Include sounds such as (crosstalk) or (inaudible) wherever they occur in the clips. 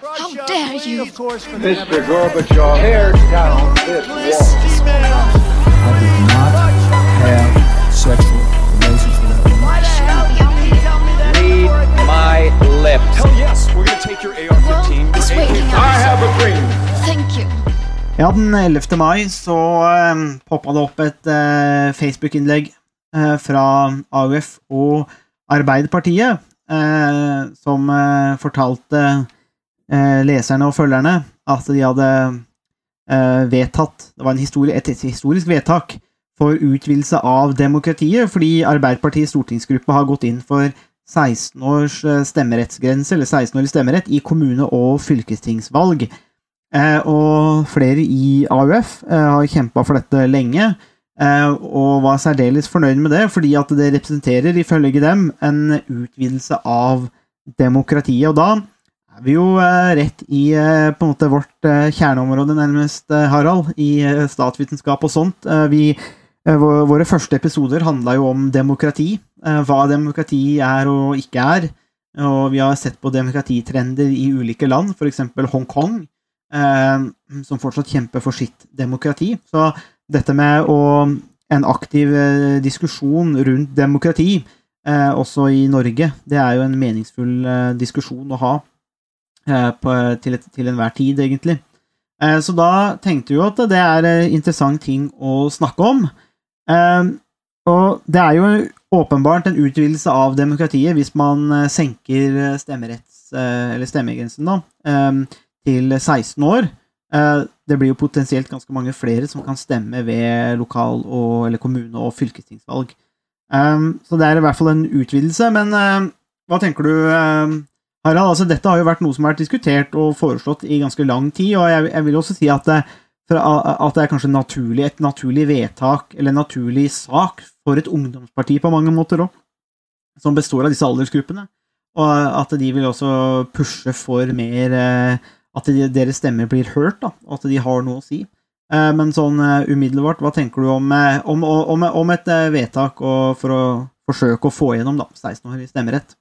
How dare you? Mr. Gorbachev, tear down this wall. I did not have sexual relations with that woman. Read my lips. Hell yes, we're gonna take your AR-15. It's your waking up. I have a dream. Thank you. Ja, den 11. mai så um, poppa det opp et uh, Facebook-innlegg uh, fra AUF og Arbeiderpartiet, uh, som fortalte leserne og følgerne at de hadde eh, vedtatt Det var en histori et, historisk vedtak for utvidelse av demokratiet, fordi Arbeiderpartiets stortingsgruppe har gått inn for 16 års eh, stemmerettsgrense, eller 16-årig stemmerett, i kommune- og fylkestingsvalg. Eh, og flere i AUF eh, har kjempa for dette lenge, eh, og var særdeles fornøyd med det, fordi at det representerer, ifølge dem, en utvidelse av demokratiet. Og da er vi jo eh, rett i eh, på en måte vårt eh, kjerneområde, nærmest, Harald, i statsvitenskap og sånt. Vi, våre første episoder handla jo om demokrati, hva demokrati er og ikke er. Og vi har sett på demokratitrender i ulike land, f.eks. Hongkong som fortsatt kjemper for sitt demokrati. Så dette med å, en aktiv diskusjon rundt demokrati, også i Norge, det er jo en meningsfull diskusjon å ha på, til, til enhver tid, egentlig. Eh, så da tenkte vi jo at det er en interessant ting å snakke om. Eh, og det er jo åpenbart en utvidelse av demokratiet hvis man eh, senker eh, stemmeretts... eh, eller stemmegrensen, da. eh, til 16 år. Eh, Det blir jo potensielt ganske mange flere som kan stemme ved lokal- og, eller kommune- og fylkestingsvalg. Så det er i hvert fall en utvidelse, men eh, hva tenker du, eh, Harald? Altså, dette har jo vært noe som har vært diskutert og foreslått i ganske lang tid, og jeg, jeg vil også si at det, at det er kanskje naturlig, et naturlig vedtak, eller en naturlig sak, for et ungdomsparti på mange måter òg, som består av disse aldersgruppene. Og at de vil også pushe for mer eh, At de, deres stemmer blir hørt, da, og at de har noe å si. Eh, Men sånn eh, umiddelbart, hva tenker du om, om, om, om et vedtak for å forsøke å få gjennom da, 16-årig stemmerett?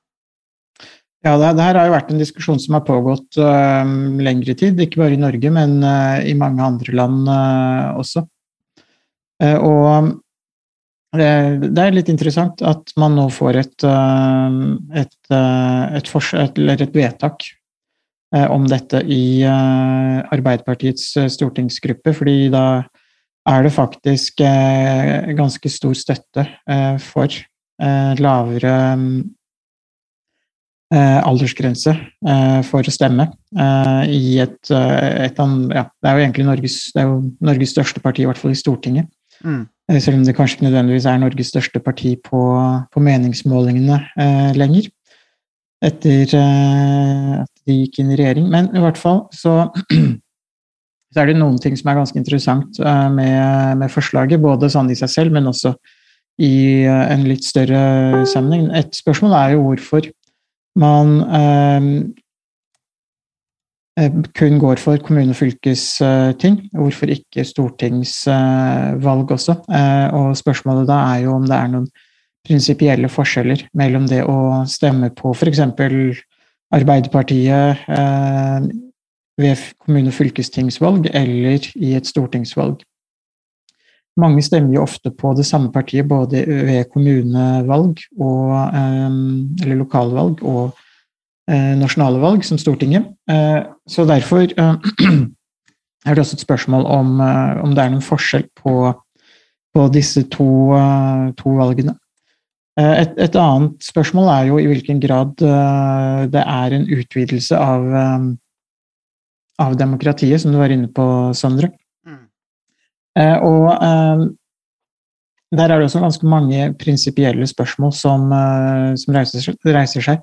Ja, det, det her har jo vært en diskusjon som har pågått uh, lengre tid, ikke bare i Norge, men uh, i mange andre land uh, også. Og det, det er litt interessant at man nå får et, et, et, et, et vedtak om dette i Arbeiderpartiets stortingsgruppe, fordi da er det faktisk ganske stor støtte for lavere eh, aldersgrense eh, for å stemme eh, i et, eh, et an, ja, Det er jo egentlig Norges, det er jo Norges største parti, i hvert fall i Stortinget. Mm. Eh, Selv om det kanskje ikke nødvendigvis er Norges største parti på, på meningsmålingene eh, lenger. Etter at de gikk inn i regjering. Men i hvert fall så (clears throat) så er det noen ting som er ganske interessant med, med forslaget, både sånn i seg selv, men også i en litt større sammenheng. Et spørsmål er jo hvorfor man eh, eh, kun går for kommune- og fylkesting, hvorfor ikke stortingsvalg også? Eh, og spørsmålet da er jo om det er noen prinsipielle forskjeller mellom det å stemme på f.eks. Arbeiderpartiet eh, ved kommune- og fylkestingsvalg eller i et stortingsvalg. Mange stemmer jo ofte på det samme partiet både ved kommunevalg og, eh, eller lokalvalg og eh, nasjonale valg, som Stortinget. Eh, så derfor (clears throat) er det også et spørsmål om, om det er noen forskjell på, på disse to, to valgene. Et, et annet spørsmål er jo i hvilken grad det er en utvidelse av, av demokratiet, som du var inne på, Sondre. Eh, Og eh, der er det også ganske mange prinsipielle spørsmål som, eh, som reiser, reiser seg.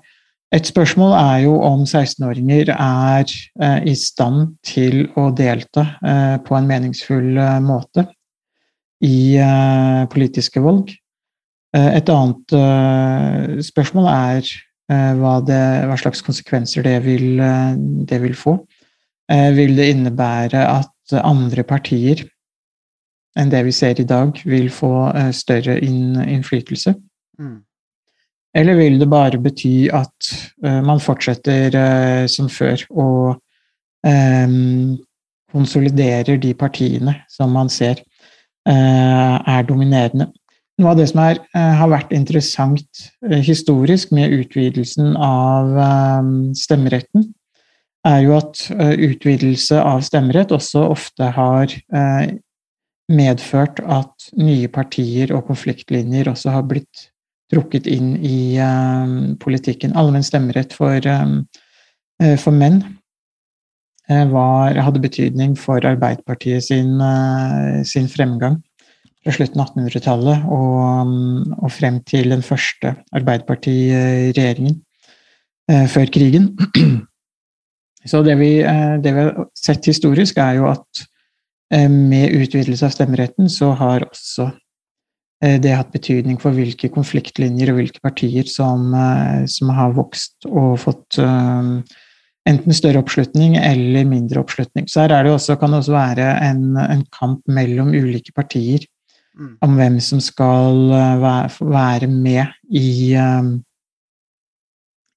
Et spørsmål er jo om 16-åringer er eh, i stand til å delta eh, på en meningsfull eh, måte i politiske valg. Et annet spørsmål er hva, det, hva slags konsekvenser det vil, det vil få. Vil det innebære at andre partier enn det vi ser i dag, vil få eh, større innflytelse? Mm. Eller vil det bare bety at eh, man fortsetter eh, som før, og konsoliderer de partiene som man ser er dominerende. Noe av det som er, har vært interessant historisk med utvidelsen av stemmeretten, er jo at utvidelse av stemmerett også ofte har medført at nye partier og konfliktlinjer også har blitt trukket inn i eh, politikken. Allmenn stemmerett for, eh, for menn var, hadde betydning for Arbeiderpartiet sin, sin fremgang fra slutten av 1800-tallet og, og, frem til den første Arbeiderpartiregjeringen før krigen. (clears throat) Så det vi, det vi, har sett historisk, er jo at med utvidelse av stemmeretten så har også eh, det hatt betydning for hvilke konfliktlinjer og hvilke partier som, som har vokst og fått enten større oppslutning eller mindre oppslutning. Så her det også, kan det også være en, en kamp mellom ulike partier mm. om hvem som skal være med i,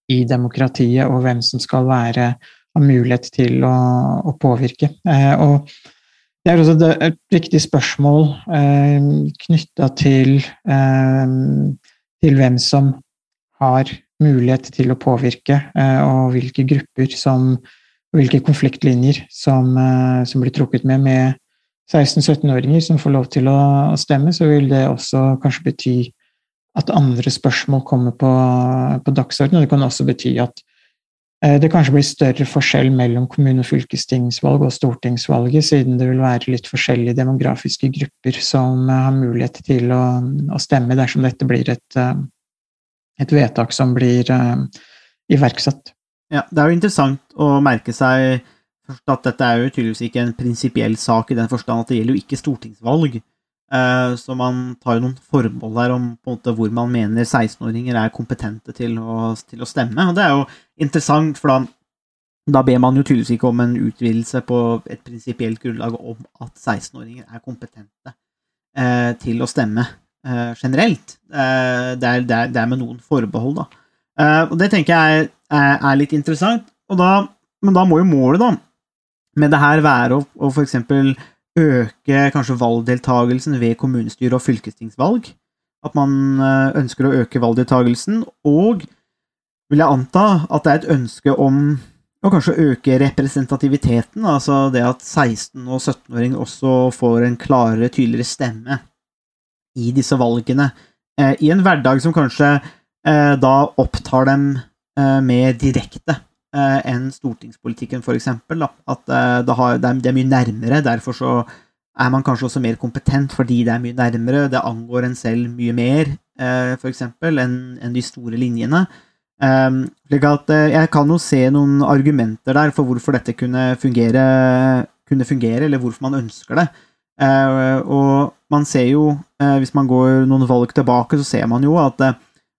i demokratiet, og hvem som skal være ha mulighet til å, å påvirke. Eh, og det er også et viktig spørsmål eh, knytta til, eh, til, hvem som har mulighet til å påvirke, eh, og hvilke grupper som hvilke konfliktlinjer som, eh, som blir trukket med med 16-17-åringer som får lov til å, stemme, så vil det også kanskje bety at andre spørsmål kommer på, på dagsordenen. Det kan også bety at det kanskje blir større forskjell mellom kommune- og fylkestingsvalg og stortingsvalget, siden det vil være litt forskjellige demografiske grupper som eh, har mulighet til å, å stemme dersom dette blir et, eh, et vedtak som blir iverksatt. Ja, det er jo interessant å merke seg at dette er jo tydeligvis ikke en prinsipiell sak i den forstand at det gjelder jo ikke stortingsvalg. Eh, så man tar jo noen formål her om på en måte hvor man mener 16-åringer er kompetente til å, til å, stemme. Og det er jo interessant, for da, da, ber man jo tydeligvis ikke om en utvidelse på et prinsipielt grunnlag om at 16-åringer er kompetente eh, til å stemme eh, generelt. Eh, det, er, det, er, det, er, med noen forbehold, da. Eh, og det tenker jeg er, er litt interessant. Da, men da må jo målet da, med det her være å, eksempel øke kanskje valgdeltagelsen ved kommunestyre- og fylkestingsvalg. At man eh, ønsker å øke valgdeltagelsen, og vil jeg anta at det er et ønske om å kanskje øke representativiteten, altså det at 16- og 17-åringer også får en klarere, tydeligere stemme i disse valgene, eh, i en hverdag som kanskje eh, da opptar dem mer direkte eh, enn stortingspolitikken, f.eks. At eh, det, har, det, er, det, er, mye nærmere. Derfor så er man kanskje også mer kompetent fordi det er mye nærmere. Det angår en selv mye mer, eh, f.eks., enn en de store linjene. Um, slik at uh, Jeg kan jo se noen argumenter der for hvorfor dette kunne fungere, kunne fungere eller hvorfor man ønsker det. Uh, og man ser jo, uh, hvis man går noen valg tilbake, så ser man jo at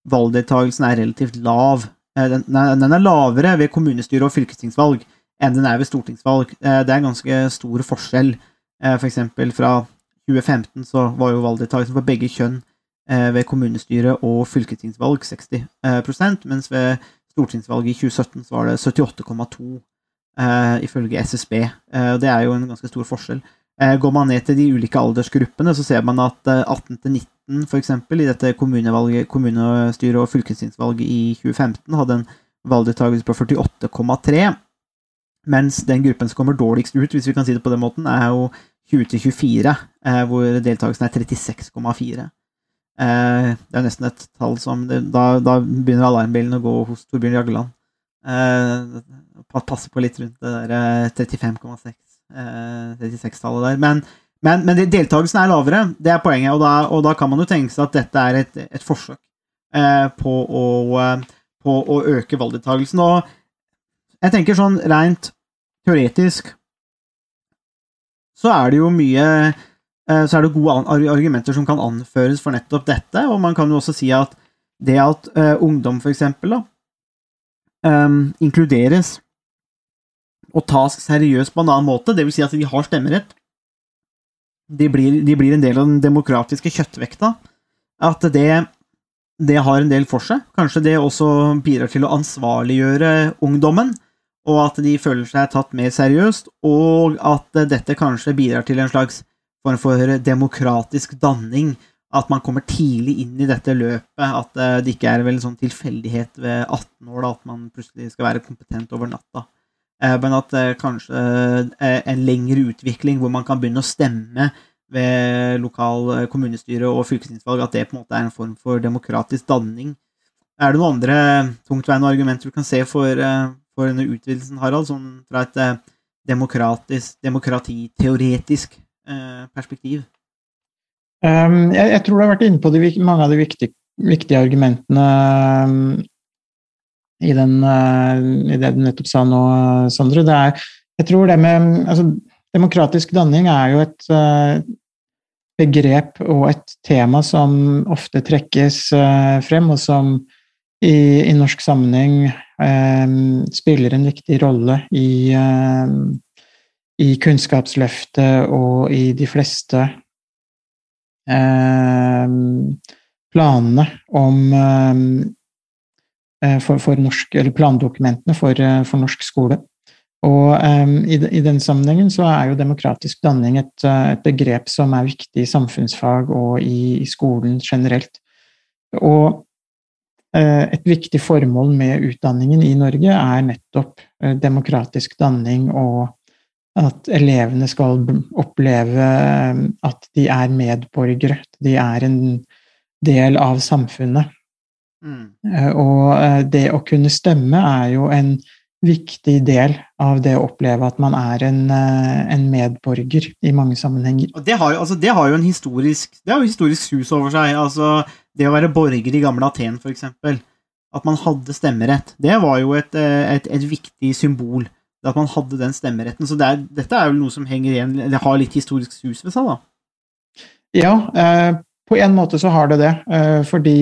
valgdeltakelsen er relativt lav Eh, den, den er lavere ved kommunestyre- og fylkestingsvalg enn den er ved stortingsvalg. Eh, det er en ganske stor forskjell. Eh, for eksempel fra 2015 så var jo valgdeltakelsen for begge kjønn ved kommunestyre- og fylkestingsvalg 60% mens ved stortingsvalget i 2017 så var det 78,2 ifølge SSB. Det er jo en ganske stor forskjell. Går man ned til de ulike aldersgruppene, så ser man at 18 til 19 f.eks. i dette kommunestyre- og fylkestingsvalget i 2015 hadde en valgdeltakelse på 48,3, mens den gruppen som kommer dårligst ut, hvis vi kan si det på den måten, er jo 20-24, eh, hvor deltakelsen er 36,4. Eh, det er nesten et tall som da, da, begynner alarmbilen å gå hos Torbjørn Jagland. Eh, passe på litt rundt det der 35,6, eh, 36-tallet eh, der. Men men, men deltakelsen er lavere, det er poenget, og da, og da, kan man jo tenke seg at dette er et, et forsøk eh, på, å, eh, på, å, øke valgdeltakelsen. Og jeg tenker sånn rent teoretisk så er det jo mye eh, Så er det gode argumenter som kan anføres for nettopp dette, og man kan jo også si at det at eh, ungdom, for eksempel, da, um, inkluderes og tas seriøst på en annen måte, vil si at de har stemmerett, de blir, de blir, en del av den demokratiske kjøttvekta. At det, det, har en del for seg. Kanskje det også bidrar til å ansvarliggjøre ungdommen. og at de føler seg tatt mer seriøst, og at dette kanskje bidrar til en slags form for demokratisk danning. At man kommer tidlig inn i dette løpet, at det ikke er vel sånn tilfeldighet ved 18 år da, at man plutselig skal være kompetent over natta. Eh, Men at eh, kanskje eh, en lengre utvikling hvor man kan begynne å stemme ved lokal kommunestyre og fylkestingsvalg, at det på en måte er en form for demokratisk danning. Er det noen andre tungtveiende argumenter du kan se for, for denne utvidelsen, Harald, sånn fra et demokratiteoretisk perspektiv? Um, jeg, jeg tror du har vært inne på de, mange av de viktige, viktige argumentene um, i, den, uh, i det du nettopp sa nå, Sondre. Det er, jeg tror det med altså, Demokratisk danning er jo et uh, begrep og et tema som ofte trekkes frem, og som i, i norsk sammenheng eh, spiller en viktig rolle i, eh, i Kunnskapsløftet og i de fleste eh, planene om eh, for, for norsk, eller plandokumentene for, eh, for norsk skole. Og um, i, i den sammenhengen så er jo demokratisk danning et, eh, et begrep som er viktig i samfunnsfag og i, i skolen generelt. Og uh, et viktig formål med utdanningen i Norge er nettopp uh, demokratisk danning og at elevene skal oppleve eh, at de er medborgere, de er en del av samfunnet. Mm. Eh, Og eh, det å kunne stemme er jo en viktig del av det å oppleve at man er en, eh, en medborger i mange sammenhenger. Og det har, altså, det har jo en historisk Det har jo historisk sus over seg. Altså, det å være borger i gamle Aten, eksempel. At man hadde stemmerett. Det var jo et, et, et viktig symbol. At man hadde den stemmeretten. Så det er, dette er jo noe som henger igjen Det har litt historisk sus ved seg, da. Ja, eh, på en måte så har det det, eh, fordi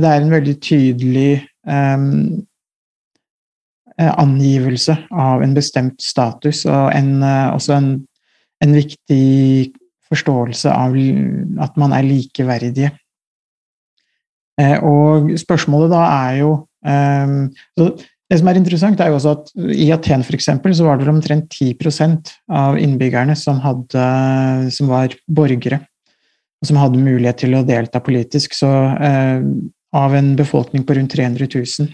det er en veldig tydelig eh, eh, angivelse av en bestemt status, og en, eh, også en, en viktig forståelse av at man er likeverdige. Eh, og spørsmålet da er jo um, Det som er interessant, er jo også at i Aten for eksempel, så var det omtrent 10 av innbyggerne som, hadde, som var borgere som hadde mulighet til å delta politisk. Så eh, av en befolkning på rundt 300 000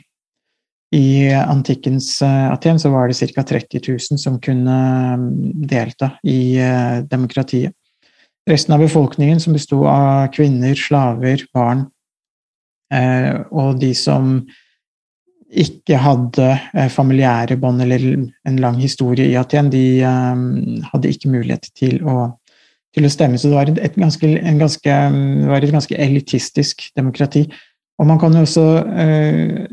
i antikkens eh, Aten, så var det ca. 30 000 som kunne mm, delta i eh, demokratiet. Resten av befolkningen, som besto av kvinner, slaver, barn, og de som ikke hadde familiære bånd eller en lang historie i Aten, de hadde ikke mulighet til å til å stemme. Så det var et, ganske, ganske, var et ganske elitistisk demokrati. Og man kan jo også eh,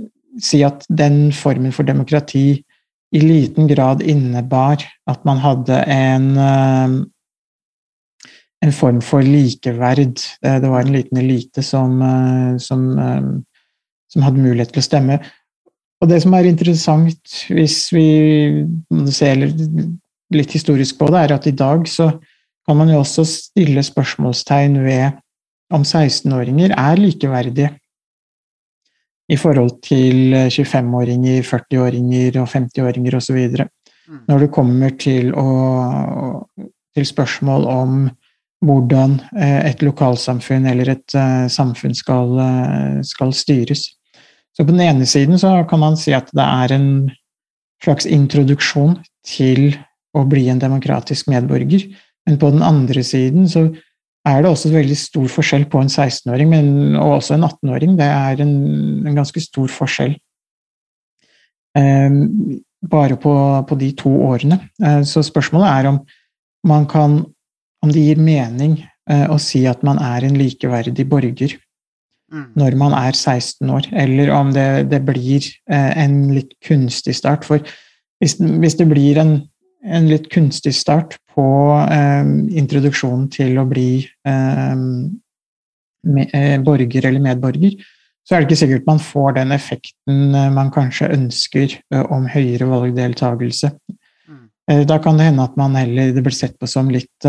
si at den formen for demokrati i liten grad innebar at man hadde en eh, en form for likeverd. Eh, Det var en liten elite som, eh, som, som hadde mulighet til å stemme. Og det som er interessant, hvis vi ser litt historisk på det, er at i dag så kan man jo også stille spørsmålstegn ved om 16-åringer er likeverdige i forhold til 25-åringer, 40-åringer og 50-åringer osv. Mm. Når det kommer til, å, til spørsmål om hvordan eh, et lokalsamfunn eller et eh, samfunn skal, eh, skal styres. Så på den ene siden så kan man si at det er en slags introduksjon til å bli en demokratisk medborger. Men på den andre siden så er det også veldig stor forskjell på en 16-åring men- og også en 18-åring. Det er en, en ganske stor forskjell. Eh, bare på, på de to årene. Eh, så spørsmålet er om man kan om det gir mening eh, å si at man er en likeverdig borger Mm. når man er 16 år, eller om det, det blir eh, en litt kunstig start. For hvis, hvis det blir en, en litt kunstig start på eh, introduksjonen til å bli eh, med, eh, borger eller medborger, så er det ikke sikkert man får den effekten eh, man kanskje ønsker eh, om høyere valgdeltagelse. Mm. Eh, Da kan det hende at man heller det blir sett på som litt,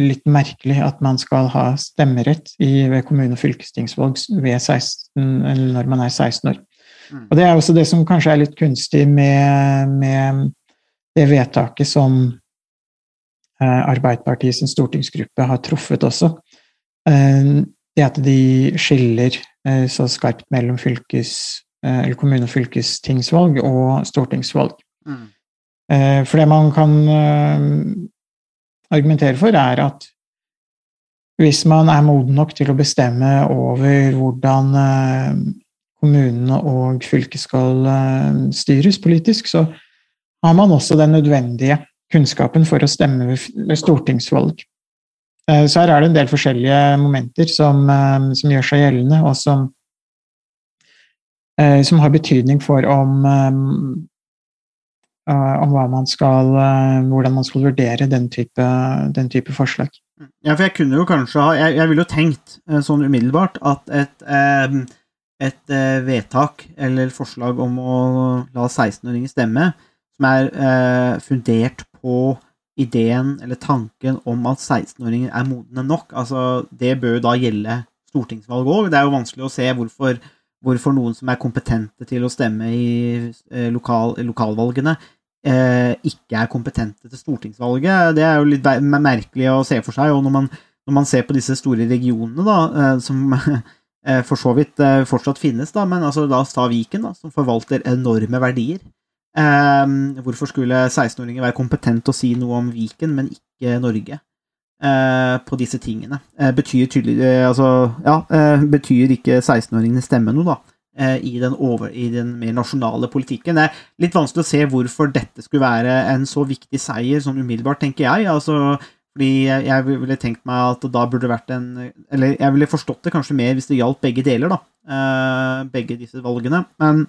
litt merkelig at man skal ha stemmerett i, ved kommune- og fylkestingsvalg ved 16, eller når man er 16 år. Mm. Og det er også det som kanskje er litt kunstig med, med det vedtaket som Arbeiderpartiet Arbeiderpartiets stortingsgruppe har truffet også. Eh, det at de skiller eh, så skarpt mellom fylkes, eh, eller kommune- og fylkestingsvalg og stortingsvalg. Mm. Eh, For det man kan eh, argumentere for, er at hvis man er moden nok til å bestemme over hvordan eh, kommunene og fylket skal eh, styres politisk, så har man også den nødvendige kunnskapen for å stemme ved stortingsvalg. Eh, Så her er det en del forskjellige momenter som, eh, som gjør seg gjeldende, og som, eh, som har betydning for om, om man skal, hvordan man skal vurdere den type, den type forslag. Ja, for jeg kunne jo kanskje ha Jeg, jeg ville jo tenkt sånn umiddelbart at et, et vedtak eller forslag om å la 16-åringer stemme, som er eh, fundert på ideen eller tanken om at 16-åringer er modne nok, altså det bør jo da gjelde stortingsvalg òg. Det er jo vanskelig å se hvorfor, hvorfor noen som er kompetente til å stemme i eh, lokal, lokalvalgene, eh, ikke er kompetente til stortingsvalget. Det er jo litt merkelig å se for seg. Og når man, når man ser på disse store regionene, da, eh, som (laughs) eh, for så vidt eh, fortsatt finnes, da, men altså, da oss Viken, da, som forvalter enorme verdier. Eh, hvorfor skulle 16-åringer være kompetent til å si noe om Viken, men ikke Norge? Uh, på disse tingene. Uh, betyr tydelig uh, Altså, ja, betyr ikke 16-åringene stemme noe, da? I den, over, I den mer nasjonale politikken. Det er litt vanskelig å se hvorfor dette skulle være en så viktig seier, sånn umiddelbart, tenker jeg. altså fordi jeg ville tenkt meg at da burde det vært en Eller jeg ville forstått det kanskje mer hvis det gjaldt begge deler, da. Begge disse valgene. Men,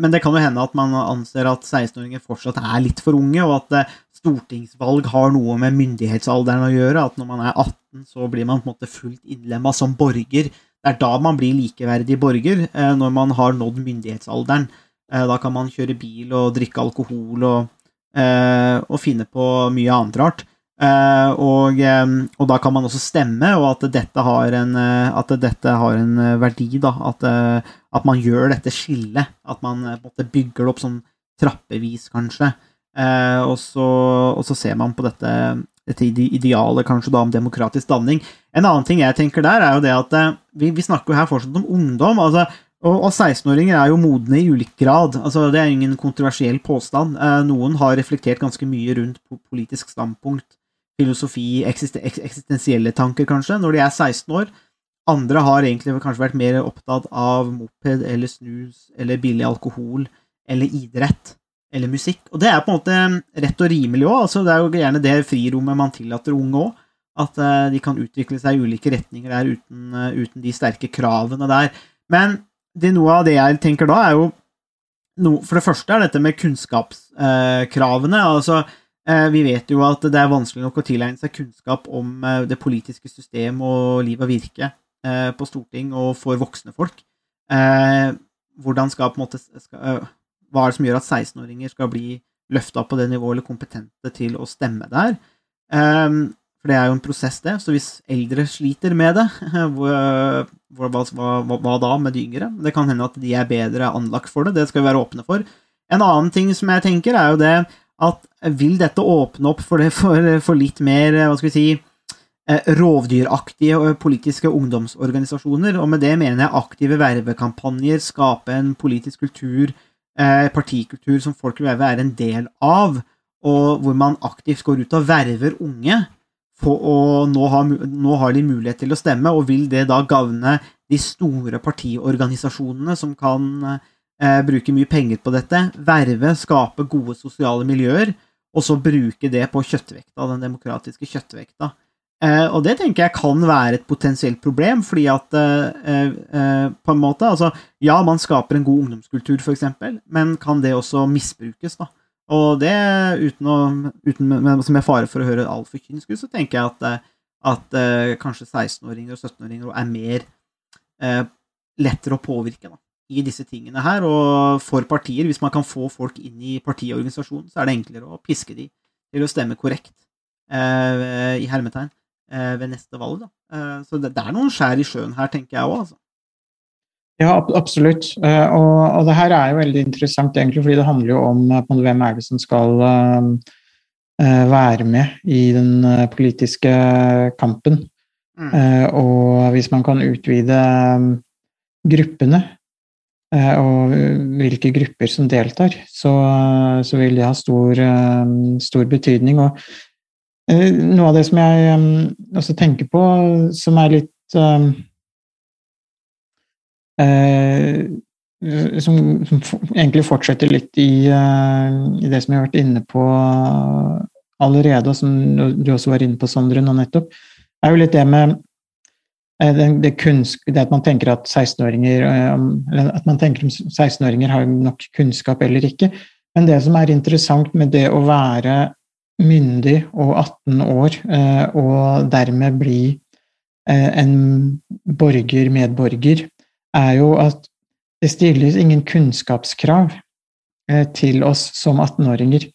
men det kan jo hende at man anser at 16-åringer fortsatt er litt for unge, og at eh, stortingsvalg har noe med myndighetsalderen å gjøre. At når man er 18, så blir man på en måte fullt innlemma som borger. Det er da man blir likeverdig borger, eh, når man har nådd myndighetsalderen. Eh, Da kan man kjøre bil og drikke alkohol og, eh, og finne på mye annet rart. Eh, og, eh, og da kan man også stemme, og at dette har en, eh, dette har en eh, verdi. Da. At, eh, at man gjør dette skillet. At man eh, på en måte bygger det opp sånn trappevis, kanskje. Eh, og, så, og så ser man på dette, dette idealet kanskje da om demokratisk danning. En annen ting jeg tenker der, er jo det at eh, vi, vi snakker jo her fortsatt om ungdom. altså og, og 16-åringer er jo modne i ulik grad. altså Det er ingen kontroversiell påstand. Eh, noen har reflektert ganske mye rundt politisk standpunkt, filosofi, eksiste, eksistensielle tanker, kanskje, når de er 16 år. Andre har egentlig kanskje vært mer opptatt av moped eller snus eller billig alkohol eller idrett eller musikk. Og det er på en måte rett og rimelig òg. Altså, det er jo gjerne det frirommet man tillater unge òg. At eh, de kan utvikle seg i ulike retninger der uten, eh, uten de sterke kravene der. Men det, noe av det jeg tenker da, er jo no, For det første er dette med kunnskapskravene. altså eh, vi vet jo at det er vanskelig nok å tilegne seg kunnskap om eh, det politiske system og liv og virke eh, på storting og for voksne folk. Eh, hvordan skal på en måte skal, eh, Hva er det som gjør at 16-åringer skal bli løfta på det nivået eller kompetente til å stemme der? Eh, for det er jo en prosess, det. Så hvis eldre sliter med det, (laughs) hvor, hva, hva, hva da med de yngre? Det kan hende at de er bedre anlagt for det, det skal vi være åpne for. En annen ting som jeg tenker, er jo det at vil dette åpne opp for, det, for, for litt mer, hva skal vi si, rovdyraktige politiske ungdomsorganisasjoner, og med det mener jeg aktive vervekampanjer, skape en politisk kultur, eh, partikultur som folk vil være en del av, og hvor man aktivt går ut og verver unge, og nå har, nå har de mulighet til å stemme, og vil det da gagne de store partiorganisasjonene som kan eh, bruke mye penger på dette, verve, skape gode sosiale miljøer, og så bruke det på kjøttvekta, den demokratiske kjøttvekta. Eh, og det tenker jeg kan være et potensielt problem, fordi at eh, eh, på en måte, altså ja, man skaper en god ungdomskultur, eksempel, men kan det også misbrukes, da? Og det, uten å, uten, som er fare for å høre altfor kynisk ut, så tenker jeg at, at kanskje 16-åringer og 17-åringer er mer lettere å påvirke da, i disse tingene her. Og for partier, hvis man kan få folk inn i partiorganisasjonen, så er det enklere å piske de til å stemme korrekt, i hermetegn, ved neste valg. Da. Eh, så det, er noen skjær i sjøen her, tenker jeg òg. Altså. Ja, absolutt. Eh, Og, og det her er jo veldig interessant, egentlig, fordi det handler jo om eh, måte, hvem er det som skal eh, eh, være med i den eh, politiske kampen. Mm. Eh, Og hvis man kan utvide eh, gruppene, eh, og hvilke grupper som deltar, så, så vil det ha stor, eh, stor betydning. Og eh, noe av det som jeg eh, også tenker på, som er litt eh, eh, som, som egentlig fortsetter litt i, eh, i det som jeg har vært inne på allerede, og som du også var inne på, Sondre, nå nettopp, er jo litt det med eh, det, det, det at man tenker at 16-åringer eh, om- eller at man tenker om 16-åringer har nok kunnskap eller ikke. Men det som er interessant med det å være myndig og 18 år, eh, og dermed bli eh, en borger, medborger, er jo at det stilles ingen kunnskapskrav eh, til oss som 18-åringer.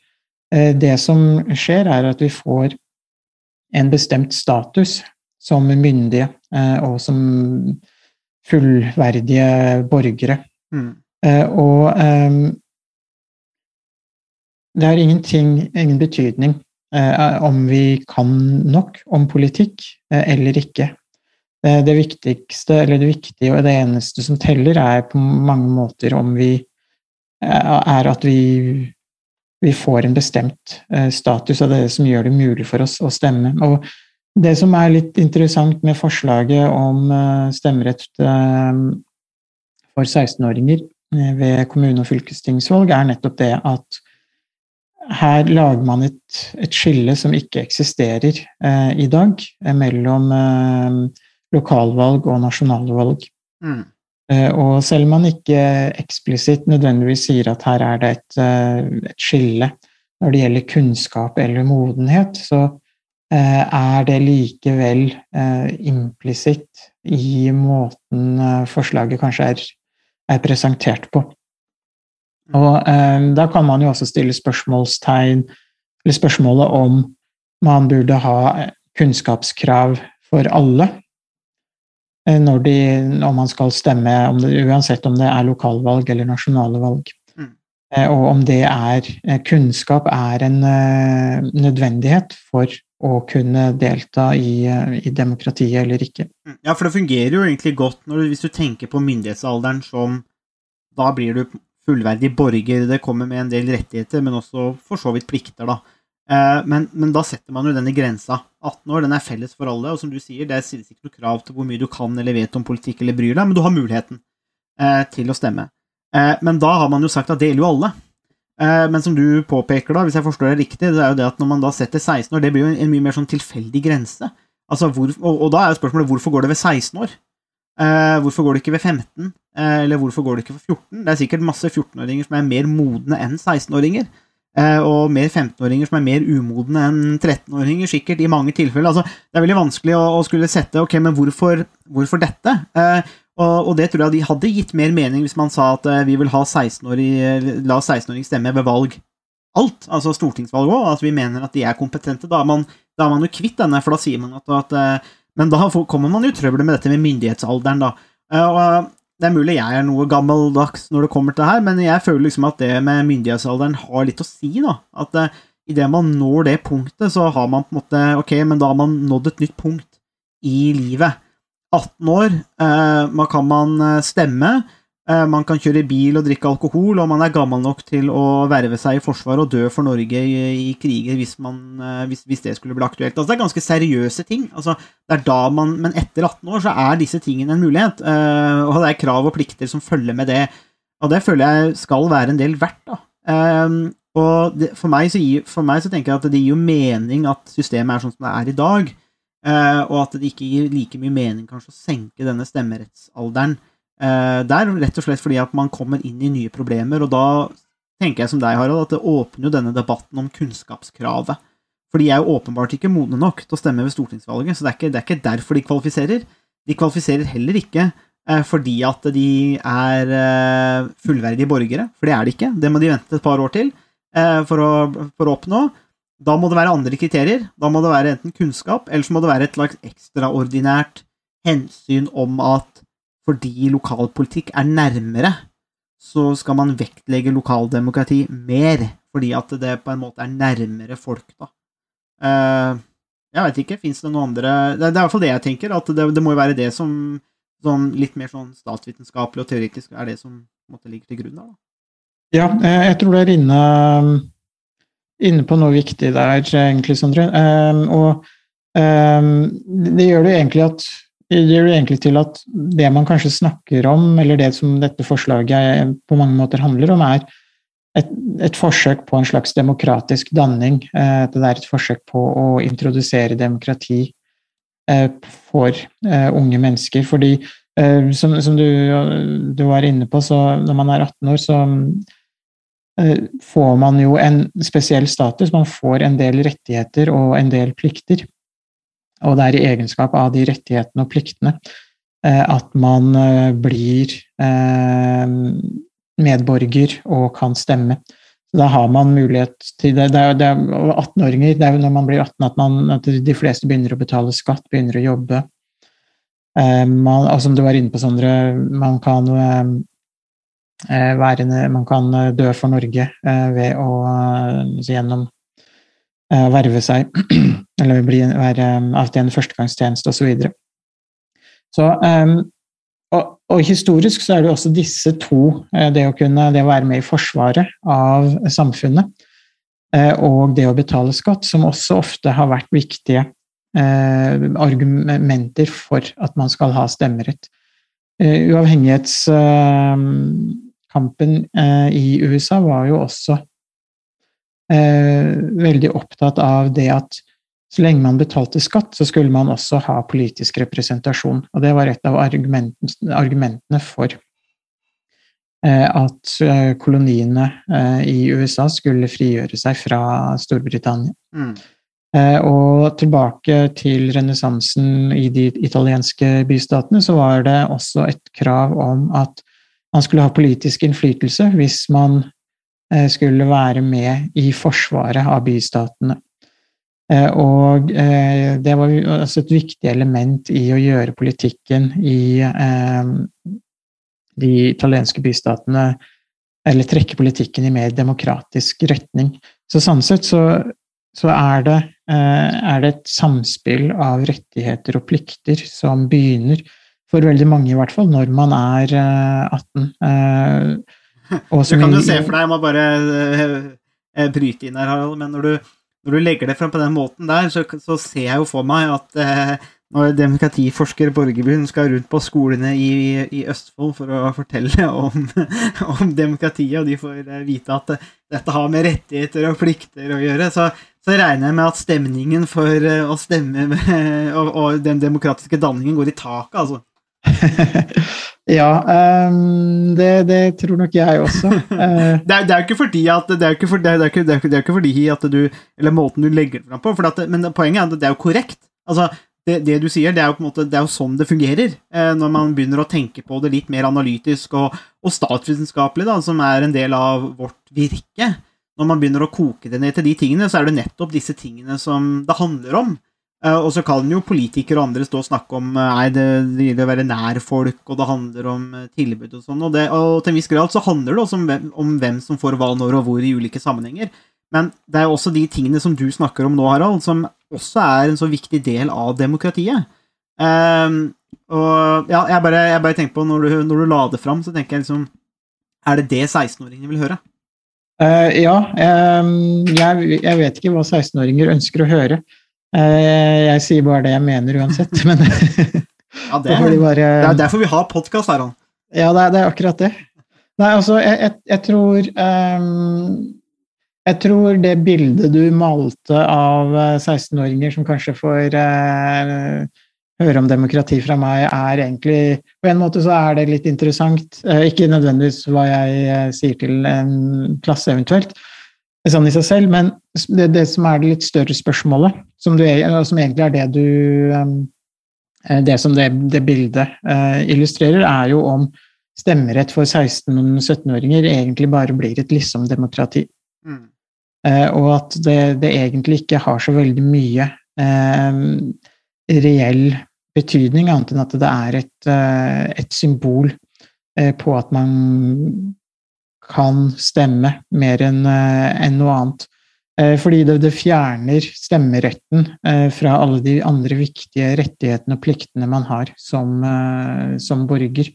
Eh, Det som skjer, er at vi får en bestemt status som myndige og som fullverdige borgere. Mm. Og det har ingenting, ingen betydning eh, om vi kan nok om politikk eh, eller ikke. Eh, Det viktigste, eller det viktige og det eneste som teller, er på mange måter om vi eh, er at vi, vi får en bestemt eh, status, av det som gjør det mulig for oss å stemme. Og det som er litt interessant med forslaget om stemmerett for 16-åringer eh, ved kommune- og fylkestingsvalg, er nettopp det at her lager man et, et skille som ikke eksisterer eh, i dag, eh, mellom eh, lokalvalg og nasjonalvalg. Mm. Eh, og selv om man ikke eksplisitt nødvendigvis sier at her er det et, eh, et skille når det gjelder kunnskap eller modenhet, så eh, er det likevel eh, implisitt i måten forslaget kanskje er, er presentert på. Og eh, da kan man jo også stille spørsmålstegn, eller spørsmålet om man burde ha eh, kunnskapskrav for alle eh, når de, når man skal stemme, om det, uansett om det er lokalvalg eller nasjonale valg. Mm. Eh, Og om det er eh, kunnskap er en eh, nødvendighet for å kunne delta i, i demokratiet eller ikke. Mm. Ja, for det fungerer jo egentlig godt når, du- hvis du tenker på myndighetsalderen som Da blir du fullverdig borger. Det kommer med en del rettigheter, men også for så vidt plikter, da. Eh, Men, men da setter man jo denne grensa. 18 år, den er felles for alle, og som du sier, det stilles ikke noe krav til hvor mye du kan eller vet om politikk eller bryr deg, men du har muligheten eh, til å stemme. Eh, Men da har man jo sagt at det gjelder jo alle. Men som du påpeker, da, hvis jeg forstår det riktig, det er jo det at når man da setter 16 år, det blir jo en, en mye mer sånn tilfeldig grense. Altså, hvor, og, og da er jo spørsmålet hvorfor går det ved 16 år? Eh, hvorfor går det ikke ved 15? Uh, eller hvorfor går det ikke for 14? Det er sikkert masse 14-åringer som er mer modne enn 16-åringer. Uh, og mer 15-åringer som er mer umodne enn 13-åringer, sikkert i mange tilfeller. Altså, det er veldig vanskelig å, å skulle sette ok, men hvorfor, hvorfor dette? Eh, og, og det tror jeg de hadde gitt mer mening hvis man sa at eh, vi vil ha 16-åring, la 16-åringer stemme ved valg. Alt, altså stortingsvalg òg, at vi mener at de er kompetente. Da er man, da er man jo kvitt denne, for da sier man at, at eh, Men da kommer man jo i trøbbel med dette med myndighetsalderen, da. Eh, og eh, det er mulig jeg er noe gammeldags når det kommer til det her, men jeg føler liksom at det med myndighetsalderen har litt å si, da. At uh, idet man når det punktet, så har man på en måte Ok, men da har man nådd et nytt punkt i livet. 18 år, man kan man stemme, man kan kjøre bil og drikke alkohol, og man er gammel nok til å verve seg i Forsvaret og dø for Norge i, i kriger hvis, man, eh, hvis, hvis det skulle bli aktuelt. Altså, det er ganske seriøse ting. Altså, det er da man, men etter 18 år så er disse tingene en mulighet, eh, og det er krav og plikter som følger med det. Og det føler jeg skal være en del verdt. da. Eh, og det, for, meg gir, for meg så tenker jeg at det gir jo mening at systemet er sånn som det er i dag, eh, og at det ikke gir like mye mening kanskje å senke denne stemmerettsalderen eh, der, rett og slett fordi at man kommer inn i nye problemer, og da tenker jeg som deg, Harald, at det åpner jo denne debatten om kunnskapskravet. For de er jo åpenbart ikke modne nok til å stemme ved stortingsvalget, så det er ikke, det er ikke derfor de kvalifiserer. De kvalifiserer heller ikke eh, fordi at de er eh, fullverdige borgere, for det er de ikke. Det må de vente et par år til eh, for, å, for å oppnå. Da må det være andre kriterier. Da må det være enten kunnskap, eller så må det være et slags ekstraordinært hensyn om at fordi lokalpolitikk er nærmere, så skal man vektlegge lokaldemokrati mer, fordi at det på en måte er nærmere folk, da. Eh, jeg vet ikke, fins det noen andre Det er i hvert fall det jeg tenker, at det, det må jo være det som sånn litt mer sånn statsvitenskapelig og teoretisk er det som måte ligger til grunn der, da. Ja, eh, jeg tror du er inne, inne på noe viktig der, egentlig, Sondre. Og det gjør det egentlig at gjør det egentlig til at det man kanskje snakker om, eller det som dette forslaget på mange måter handler om, er et, et forsøk på en slags demokratisk danning. Eh, det er et forsøk på å introdusere demokrati eh, for eh, unge mennesker. Fordi, som, som du, du, var inne på, så når man er 18 år, så får man jo en spesiell status. Man får en del rettigheter og en del plikter. Og det er i egenskap av de rettighetene og pliktene at man blir medborger og kan stemme. Da har man mulighet til det. Det er, det er 18-åringer, det er jo når man blir 18 at, man, at de fleste begynner å betale skatt, begynner å jobbe. Eh, man, og som du var inne på, Sondre, man kan eh, eh være, man kan dø for Norge eh, ved å altså gjennom verve seg, (clears throat) eller bli, være avtjene førstegangstjeneste osv. Så, videre. så um, og, og, historisk så er det også disse to, eh, det å, kunne, det å være med i forsvaret av samfunnet eh, og det å betale skatt, som også ofte har vært viktige eh, argumenter for at man skal ha stemmerett. Uavhengighetskampen i USA var jo også veldig opptatt av det at så lenge man betalte skatt, så skulle man også ha politisk representasjon. Og det var et av argumentene for eh, at eh, koloniene eh, i USA skulle frigjøre seg fra Storbritannia. Mm. Og tilbake til renessansen i de italienske bystatene, så var det også et krav om at man skulle ha politisk innflytelse hvis man skulle være med i forsvaret av bystatene. Eh, og eh, det var altså et viktig element i å gjøre politikken i eh, de italienske bystatene Eller trekke politikken i mer demokratisk retning. Så sånn sett så, så er, det, er det et samspill av rettigheter og plikter som begynner, for veldig mange i hvert fall, når man er 18. du kan jo se for deg, jeg må bare bryte inn her, Harald, men når du når du legger det fram på den måten der, så, så ser jeg jo for meg at eh, når demokratiforsker Borgerbyen skal rundt på skolene i, i Østfold for å fortelle (laughs) om, om, demokratiet, og de får eh, vite at dette har med rettigheter og plikter å gjøre, så, så regner jeg med at stemningen for eh, å stemme (laughs) og, og, den demokratiske danningen går i taket, altså. (laughs) Ja, um, det, det, tror nok jeg også. Uh, (laughs) det, er, det, er, jo ikke fordi at det er ikke, for, det er ikke, det er ikke fordi at du Eller måten du legger det fram på, at, men poenget er at det er jo korrekt. Altså, det, det, du sier, det er jo på en måte, det er jo sånn det fungerer, eh, når man begynner å tenke på det litt mer analytisk og, og statsvitenskapelig, da, som er en del av vårt virke. Når man begynner å koke det ned til de tingene, så er det nettopp disse tingene som det handler om. Eh, og så kan jo politikere og andre stå og snakke om eh, nei, det, det gjelder å være nær folk, og det handler om eh, tilbud og sånn. Og, og til en viss grad så handler det også om hvem, om hvem, som får hva, når og hvor i ulike sammenhenger. Men det er også de tingene som du snakker om nå, Harald, som også er en så viktig del av demokratiet. Um, og ja, jeg bare, jeg bare tenker på, når du, når du la det fram, så tenker jeg liksom Er det det 16-åringene vil høre? Uh, ja. Um, jeg, jeg vet ikke hva 16-åringer ønsker å høre. Eh, jeg sier bare det jeg mener uansett, men (laughs) ja, det, er, bare, det er derfor vi har podkast her. Ja, det er, det er, akkurat det. Nei, altså, jeg, jeg, jeg tror um, Jeg tror det bildet du malte av 16-åringer som kanskje får uh, høre om demokrati fra meg, er egentlig På en måte så er det litt interessant. Ikke nødvendigvis hva jeg sier til en klasse, eventuelt, sånn i seg selv, men det, det, som er det litt større spørsmålet, som, du, som egentlig er det du eh, Det som det, det bildet uh, illustrerer, er jo om stemmerett for 16- og 17-åringer egentlig bare blir et liksom-demokrati. Mm. Uh, og at det, det, egentlig ikke har så veldig mye eh, reell betydning, annet enn at det er et, eh, et symbol eh, på at man kan stemme mer enn en noe annet. Eh, Fordi det, det fjerner stemmeretten eh, fra alle de andre viktige rettighetene og pliktene man har som, eh, som borger.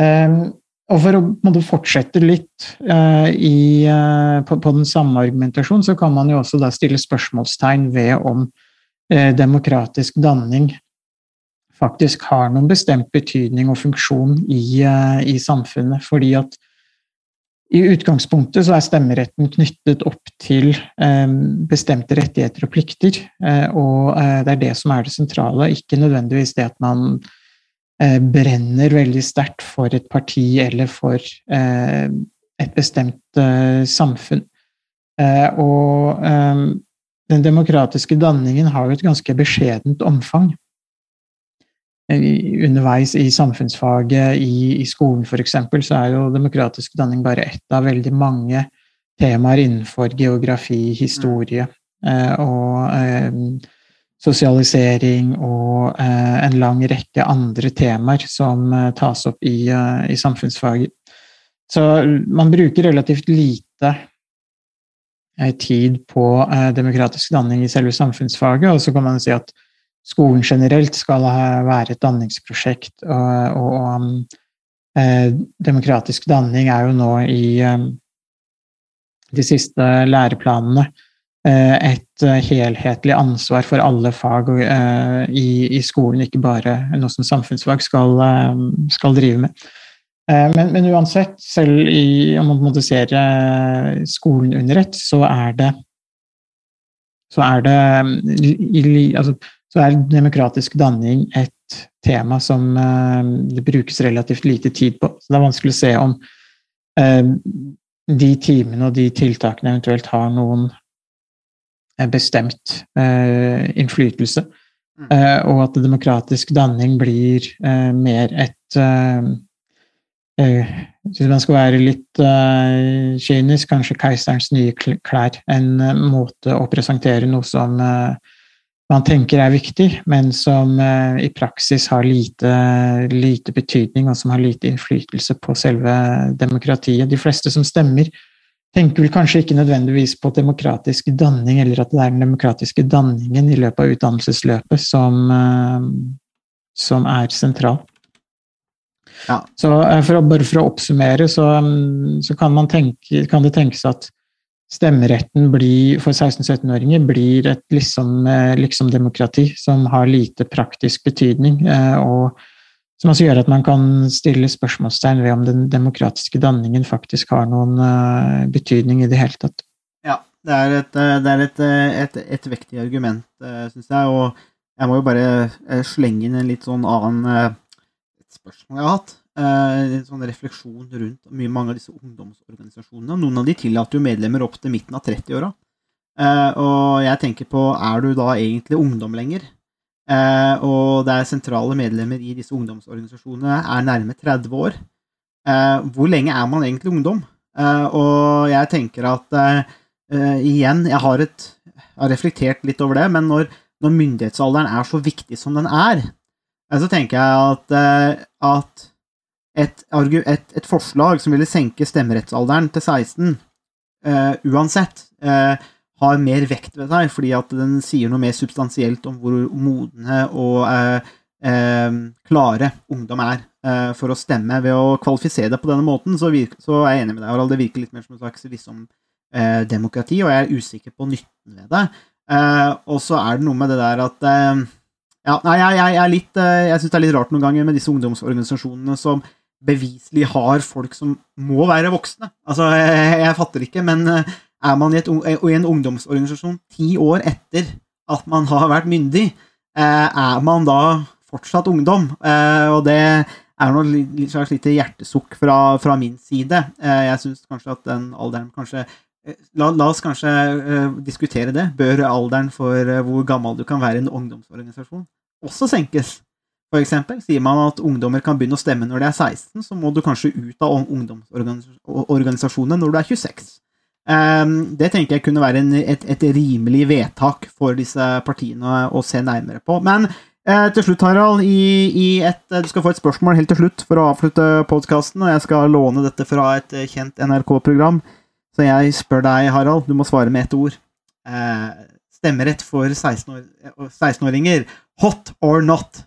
Eh, Og for å fortsette litt eh, i, eh, på, på den samme argumentasjonen, så kan man jo også da stille spørsmålstegn ved om eh, demokratisk danning faktisk har noen bestemt betydning og funksjon i, eh, i samfunnet. Fordi at i utgangspunktet så er stemmeretten knyttet opp til eh, bestemte rettigheter og plikter, eh, og eh, det er det som er det sentrale, ikke nødvendigvis det at man brenner veldig sterkt for et parti eller for et bestemt samfunn. Og den demokratiske danningen har jo et ganske beskjedent omfang. Underveis i samfunnsfaget, i, i skolen f.eks., så er jo demokratisk danning bare ett av veldig mange temaer innenfor geografi, historie eh, og eh, sosialisering og eh, en lang rekke andre temaer som tas opp i, i samfunnsfaget. Så man bruker relativt lite tid på demokratisk danning i selve samfunnsfaget, og så kan man si at skolen generelt skal være et danningsprosjekt, og, og, og um, eh, demokratisk danning er jo nå i eh, de siste læreplanene eh, et eh, helhetlig ansvar for alle fag i, i skolen, ikke bare noe som samfunnsfag skal, eh, skal drive med. Men, men uansett, selv i, om man eh, skolen under ett, så er det så er det i- altså, så er demokratisk danning et tema som eh, det brukes relativt lite tid på. Så det er vanskelig å se om eh, de timene og de tiltakene eventuelt har noen eh, bestemt innflytelse. Mm. Og at demokratisk danning blir mer et Hvis man skal være litt eh, kynisk, kanskje keiserens nye klær. En måte å presentere noe som man tenker er viktig, men som eh, i praksis har lite, lite betydning, og som har lite innflytelse på selve demokratiet. De fleste som stemmer, tenker vel kanskje ikke nødvendigvis på demokratisk danning, eller at det er den demokratiske danningen i løpet av utdannelsesløpet som, eh, som er sentral. Ja. Så eh, for å, bare for å oppsummere, så, mm, så kan, man tenke, kan det tenkes at stemmeretten blir, for 16-17-åringer blir et liksom, eh, liksom-demokrati som har lite praktisk betydning, eh, og som også gjør at man kan stille spørsmålstegn ved om den demokratiske danningen faktisk har noen eh, betydning i det hele tatt. Ja, det er et, det er et, et, et vektig argument, syns jeg. Og jeg må jo bare slenge inn en litt sånn annen et spørsmål jeg har hatt. Eh, sånn refleksjon rundt mye mange av disse ungdomsorganisasjonene. Noen av de tillater jo medlemmer opp til midten av 30-åra. Eh, Og jeg tenker på, er du da egentlig ungdom lenger? Eh, Og det er sentrale medlemmer i disse ungdomsorganisasjonene er nærme 30 år. Eh, Hvor lenge er man egentlig ungdom? Eh, Og jeg tenker at eh, igjen, jeg har, et, jeg har reflektert litt over det, men når, når myndighetsalderen er så viktig som den er, så tenker jeg at, at et, et, et forslag som ville senke stemmerettsalderen til 16, uh, uansett, uh, har mer vekt ved seg, fordi at den sier noe mer substansielt om hvor modne og uh, eh, klare ungdom er eh, for å stemme. Ved å kvalifisere det på denne måten, så, virker, så er jeg enig med deg, Harald. Det virker litt mer som en slags liksom, eh, demokrati, og jeg er usikker på nytten ved det. Eh, og så er det noe med det der at eh, ja, nei, jeg, jeg, jeg, eh, jeg syns det er litt rart noen ganger med disse ungdomsorganisasjonene som beviselig har folk som må være voksne. Altså, jeg, jeg fatter ikke, men eh, er man i, et, i en ungdomsorganisasjon ti år etter at man har vært myndig, eh, er man da fortsatt ungdom? Eh, og det er noe slags lite hjertesukk fra, fra min side. Jeg syns kanskje at den alderen kanskje La, la oss kanskje uh, diskutere det. Bør alderen for uh, hvor gammel du kan være i en ungdomsorganisasjon, også senkes? For eksempel, sier man at ungdommer kan begynne å stemme når de er 16, så må du kanskje ut av ungdomsorganisasjonene når du er 26. Ehm, det tenker jeg kunne være en, et, et rimelig vedtak for disse partiene å se nærmere på. Men Eh, til slutt, Harald, i, i et, eh, du skal få et spørsmål helt til slutt for å avslutte podkasten, og jeg skal låne dette fra et eh, kjent NRK-program. Så jeg spør deg, Harald, du må svare med ett ord. Stemmerett for 16 år- eh, 16-åringer. Hot or not?